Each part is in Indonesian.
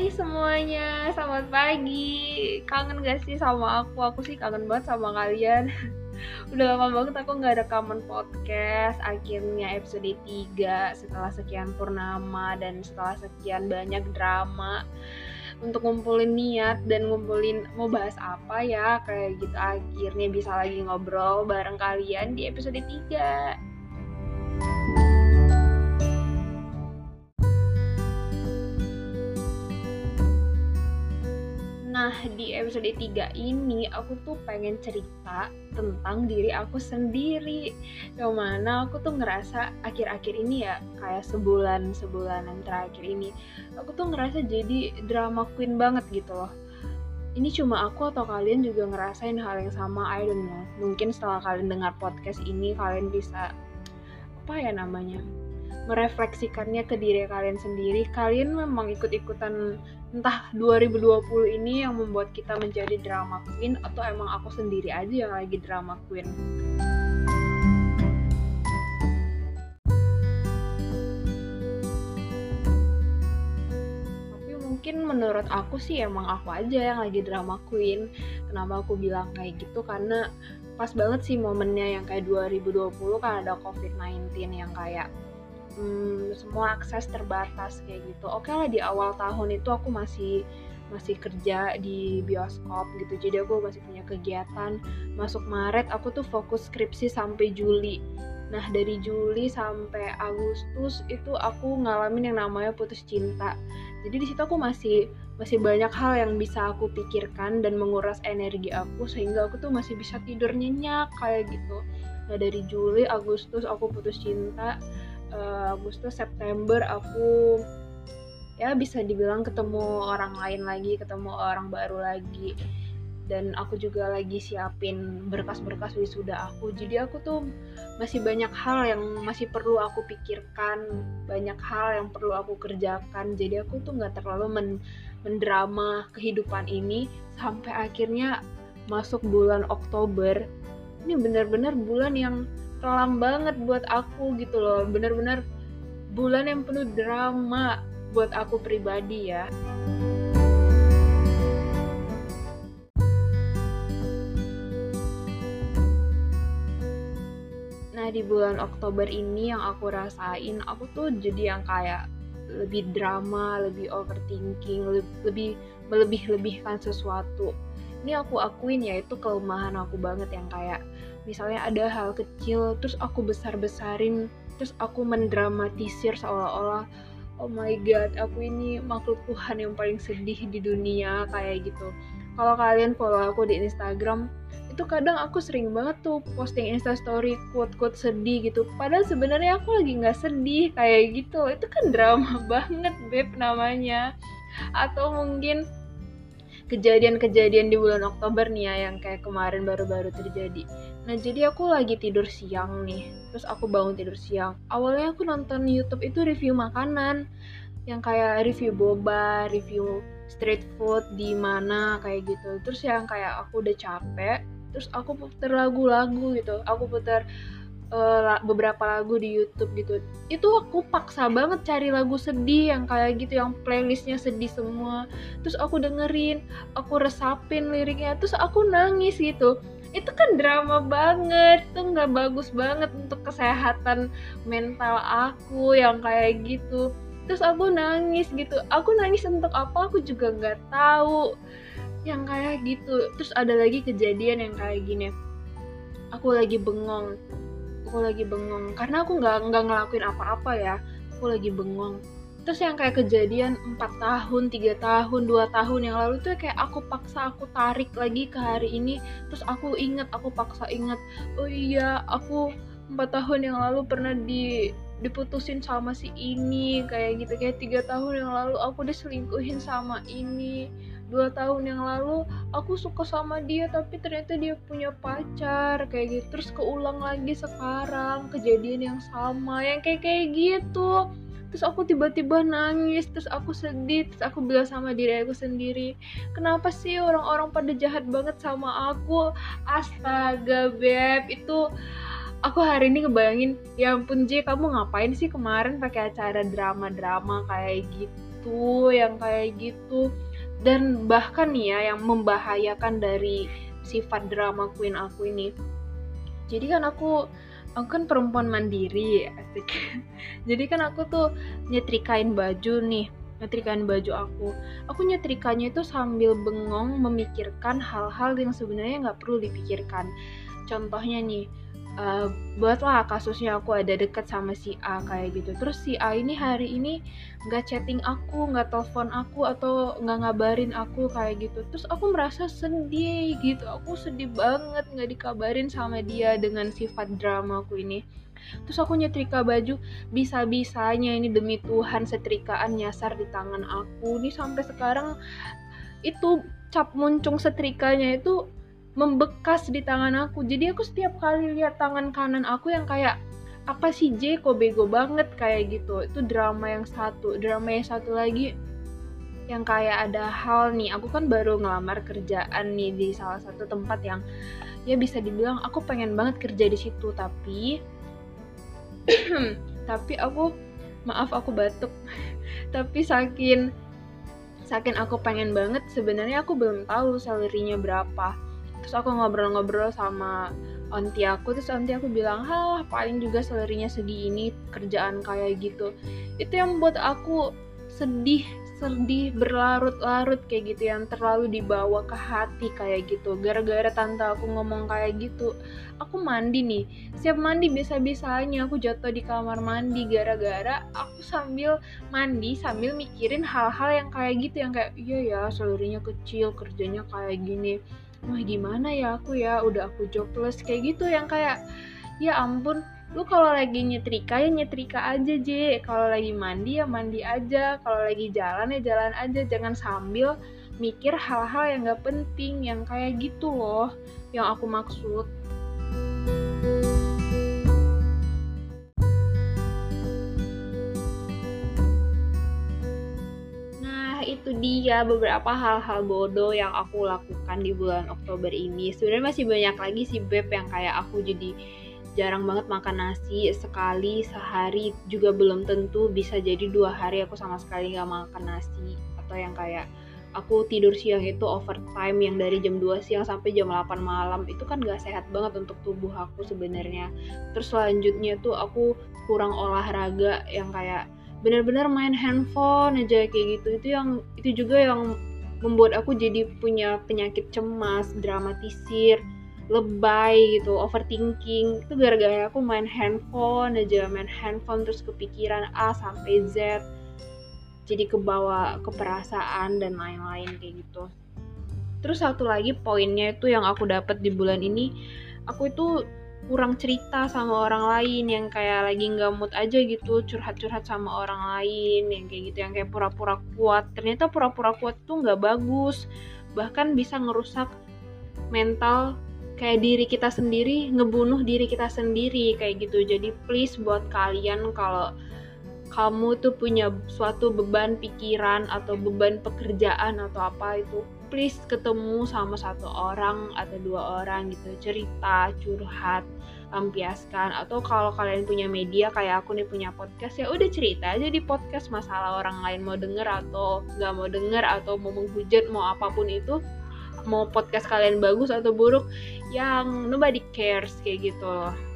Hai semuanya, selamat pagi. Kangen gak sih sama aku? Aku sih kangen banget sama kalian. Udah lama banget aku gak ada kamen podcast. Akhirnya episode 3 setelah sekian purnama dan setelah sekian banyak drama untuk ngumpulin niat dan ngumpulin mau bahas apa ya kayak gitu akhirnya bisa lagi ngobrol bareng kalian di episode 3 Nah, di episode 3 ini aku tuh pengen cerita tentang diri aku sendiri. Yang mana aku tuh ngerasa akhir-akhir ini ya, kayak sebulan sebulan yang terakhir ini, aku tuh ngerasa jadi drama queen banget gitu loh. Ini cuma aku atau kalian juga ngerasain hal yang sama, I don't know. Mungkin setelah kalian dengar podcast ini, kalian bisa apa ya namanya? Merefleksikannya ke diri kalian sendiri kalian memang ikut-ikutan entah 2020 ini yang membuat kita menjadi drama queen atau emang aku sendiri aja yang lagi drama queen? Tapi mungkin menurut aku sih emang aku aja yang lagi drama queen. Kenapa aku bilang kayak gitu? Karena pas banget sih momennya yang kayak 2020 kan ada covid-19 yang kayak hmm, semua akses terbatas kayak gitu. Oke okay lah di awal tahun itu aku masih masih kerja di bioskop gitu. Jadi aku masih punya kegiatan. Masuk Maret aku tuh fokus skripsi sampai Juli. Nah dari Juli sampai Agustus itu aku ngalamin yang namanya putus cinta. Jadi di situ aku masih masih banyak hal yang bisa aku pikirkan dan menguras energi aku sehingga aku tuh masih bisa tidur nyenyak kayak gitu. Nah dari Juli Agustus aku putus cinta uh, Agustus September aku ya bisa dibilang ketemu orang lain lagi ketemu orang baru lagi. Dan aku juga lagi siapin berkas-berkas wisuda aku. Jadi aku tuh masih banyak hal yang masih perlu aku pikirkan banyak hal yang perlu aku kerjakan. Jadi aku tuh nggak terlalu men mendrama kehidupan ini sampai akhirnya masuk bulan Oktober. Ini benar-benar bulan yang kelam banget buat aku gitu loh bener-bener bulan yang penuh drama buat aku pribadi ya Nah di bulan Oktober ini yang aku rasain aku tuh jadi yang kayak lebih drama, lebih overthinking, lebih melebih-lebihkan sesuatu. Ini aku akuin ya itu kelemahan aku banget yang kayak misalnya ada hal kecil terus aku besar-besarin terus aku mendramatisir seolah-olah oh my god aku ini makhluk Tuhan yang paling sedih di dunia kayak gitu. Kalau kalian follow aku di Instagram itu kadang aku sering banget tuh posting instastory quote-quote sedih gitu. Padahal sebenarnya aku lagi nggak sedih kayak gitu. Itu kan drama banget beb namanya. Atau mungkin kejadian-kejadian di bulan Oktober nih ya yang kayak kemarin baru-baru terjadi Nah jadi aku lagi tidur siang nih, terus aku bangun tidur siang. Awalnya aku nonton YouTube itu review makanan, yang kayak review boba, review street food di mana kayak gitu. Terus yang kayak aku udah capek, terus aku putar lagu-lagu gitu. Aku putar uh, beberapa lagu di YouTube gitu. Itu aku paksa banget cari lagu sedih yang kayak gitu, yang playlistnya sedih semua. Terus aku dengerin, aku resapin liriknya, terus aku nangis gitu. Itu kan drama banget tuh nggak bagus banget untuk kesehatan mental aku yang kayak gitu. Terus aku nangis gitu. Aku nangis untuk apa? Aku juga nggak tahu yang kayak gitu. Terus ada lagi kejadian yang kayak gini. Aku lagi bengong aku lagi bengong. Karena aku nggak nggak ngelakuin apa-apa ya. Aku lagi bengong. Terus yang kayak kejadian 4 tahun, 3 tahun, 2 tahun yang lalu tuh kayak aku paksa aku tarik lagi ke hari ini. Terus aku inget, aku paksa inget oh iya aku 4 tahun yang lalu pernah di diputusin sama si ini kayak gitu. Kayak tiga tahun yang lalu aku diselingkuhin sama ini dua tahun yang lalu aku suka sama dia tapi ternyata dia punya pacar kayak gitu. Terus keulang lagi sekarang kejadian yang sama yang kayak kayak gitu. Terus aku tiba-tiba nangis terus aku sedih terus aku bilang sama diri aku sendiri kenapa sih orang-orang pada jahat banget sama aku? Astaga beb. Itu aku hari ini ngebayangin ya ampun J kamu ngapain sih kemarin pakai acara drama-drama kayak gitu itu yang kayak gitu dan bahkan nih ya yang membahayakan dari sifat drama queen aku ini. Jadi kan aku aku kan perempuan mandiri asik. Jadi kan aku tuh nyetrikain baju nih nyetrikain baju aku. Aku nyetrikanya itu sambil bengong memikirkan hal-hal yang sebenarnya nggak perlu dipikirkan. Contohnya nih uh, buatlah kasusnya aku ada deket sama si A kayak gitu. Terus si A ini hari ini nggak chatting aku nggak telepon aku atau nggak ngabarin aku kayak gitu. Terus aku merasa sedih gitu. Aku sedih banget nggak dikabarin sama dia dengan sifat drama aku ini. Terus aku nyetrika baju bisa-bisanya ini demi Tuhan setrikaan nyasar di tangan aku. Ini sampai sekarang itu cap muncung setrikanya itu membekas di tangan aku. Jadi aku setiap kali lihat tangan kanan aku yang kayak apa sih J? Kok bego banget? kayak gitu. Itu drama yang satu drama yang satu lagi yang kayak ada hal nih. Aku kan baru ngelamar kerjaan nih di salah satu tempat yang ya bisa dibilang aku pengen banget kerja di situ tapi tapi aku maaf aku batuk. Tapi saking saking aku pengen banget sebenarnya aku belum tahu salarynya berapa terus aku ngobrol-ngobrol sama onti aku terus onti aku bilang hah paling juga salarinya segini kerjaan kayak gitu. Itu yang buat aku sedih sedih berlarut-larut kayak gitu yang terlalu dibawa ke hati kayak gitu. Gara-gara tante aku ngomong kayak gitu aku mandi nih. Siap mandi bisa-bisanya aku jatuh di kamar mandi. Gara-gara aku sambil mandi sambil mikirin hal-hal yang kayak gitu yang kayak iya ya salarinya kecil kerjanya kayak gini wah gimana ya aku ya? Udah aku jobless kayak gitu yang kayak ya ampun lu kalau lagi nyetrika ya nyetrika aja J. Kalau lagi mandi ya mandi aja. Kalau lagi jalan ya jalan aja. Jangan sambil mikir hal-hal yang gak penting yang kayak gitu loh yang aku maksud itu dia. Beberapa hal-hal bodoh yang aku lakukan di bulan Oktober ini. Sebenarnya masih banyak lagi sih beb yang kayak aku jadi jarang banget makan nasi sekali sehari juga belum tentu bisa jadi dua hari aku sama sekali nggak makan nasi. Atau yang kayak aku tidur siang itu overtime yang dari jam 2 siang sampai jam 8 malam itu kan gak sehat banget untuk tubuh aku sebenarnya. Terus selanjutnya tuh aku kurang olahraga yang kayak benar-benar main handphone aja kayak gitu. Itu yang itu juga yang membuat aku jadi punya penyakit cemas dramatisir lebay gitu overthinking. Itu gara-gara aku main handphone aja main handphone terus kepikiran A sampai Z jadi kebawa keperasaan dan lain-lain kayak gitu. Terus satu lagi poinnya itu yang aku dapat di bulan ini aku itu kurang cerita sama orang lain yang kayak lagi nggak mood aja gitu curhat-curhat sama orang lain yang kayak gitu yang kayak pura-pura kuat. Ternyata pura-pura kuat tuh nggak bagus. Bahkan bisa ngerusak mental kayak diri kita sendiri ngebunuh diri kita sendiri kayak gitu. Jadi please buat kalian kalau kamu tuh punya suatu beban pikiran atau beban pekerjaan atau apa itu please ketemu sama satu orang atau dua orang gitu cerita curhat lampiaskan. Atau kalau kalian punya media kayak aku nih punya podcast ya udah cerita aja di podcast masalah orang lain mau denger atau nggak mau denger atau mau menghujat mau apa pun itu mau podcast kalian bagus atau buruk yang nobody cares kayak gitu loh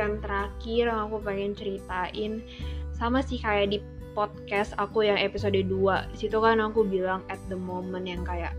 yang terakhir yang aku pengen ceritain sama sih kayak di podcast aku yang episode 2 situ kan aku bilang at the moment yang kayak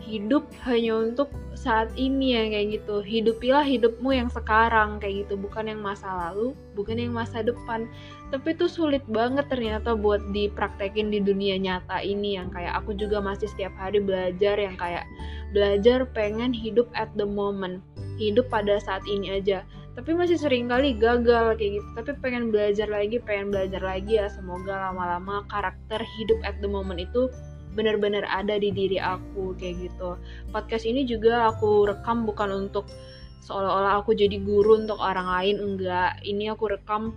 hidup hanya untuk saat ini ya kayak gitu. Hidupilah hidupmu yang sekarang kayak gitu. Bukan yang masa lalu bukan yang masa depan. Tapi itu sulit banget ternyata buat dipraktekin di dunia nyata ini yang kayak aku juga masih setiap hari belajar yang kayak belajar pengen hidup at the moment hidup pada saat ini aja tapi masih sering kali gagal kayak gitu. Tapi pengen belajar lagi pengen belajar lagi ya. Semoga lama-lama karakter hidup at the moment itu benar-benar ada di diri aku kayak gitu. Podcast ini juga aku rekam bukan untuk seolah-olah aku jadi guru untuk orang lain enggak. Ini aku rekam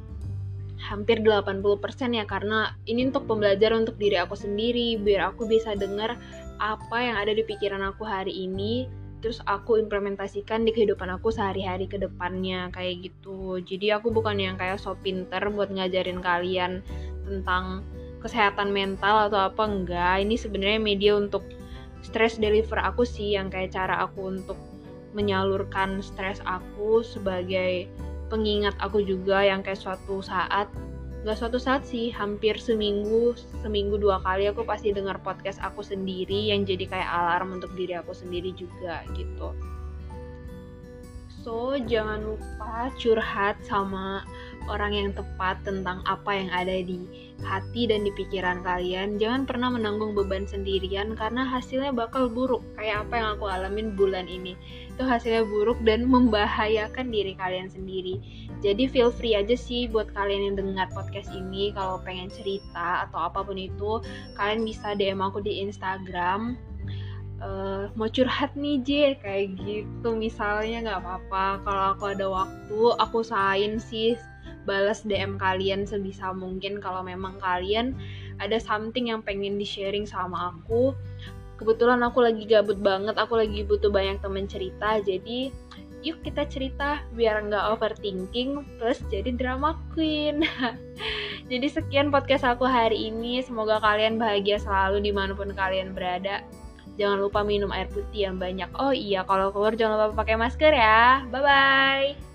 hampir 80% ya karena ini untuk pembelajaran untuk diri aku sendiri biar aku bisa dengar apa yang ada di pikiran aku hari ini terus aku implementasikan di kehidupan aku sehari-hari ke depannya kayak gitu. Jadi aku bukan yang kayak so pinter buat ngajarin kalian tentang kesehatan mental atau apa enggak. Ini sebenarnya media untuk stress deliver aku sih yang kayak cara aku untuk menyalurkan stres aku sebagai pengingat aku juga yang kayak suatu saat gak suatu saat sih hampir seminggu seminggu dua kali aku pasti dengar podcast aku sendiri yang jadi kayak alarm untuk diri aku sendiri juga gitu. So jangan lupa curhat sama orang yang tepat tentang apa yang ada di hati dan di pikiran kalian. Jangan pernah menanggung beban sendirian karena hasilnya bakal buruk. Kayak apa yang aku alamin bulan ini. Itu hasilnya buruk dan membahayakan diri kalian sendiri. Jadi feel free aja sih buat kalian yang dengar podcast ini kalau pengen cerita atau apa pun itu, kalian bisa DM aku di Instagram uh, mau curhat nih J kayak gitu misalnya nggak apa-apa kalau aku ada waktu aku usahain sih balas DM kalian sebisa mungkin kalau memang kalian ada something yang pengen di sharing sama aku. Kebetulan aku lagi gabut banget aku lagi butuh banyak temen cerita jadi yuk kita cerita biar nggak overthinking plus jadi drama queen. Jadi sekian podcast aku hari ini semoga kalian bahagia selalu di mana pun kalian berada. Jangan lupa minum air putih yang banyak. Oh iya kalau keluar jangan lupa pakai masker ya. Bye bye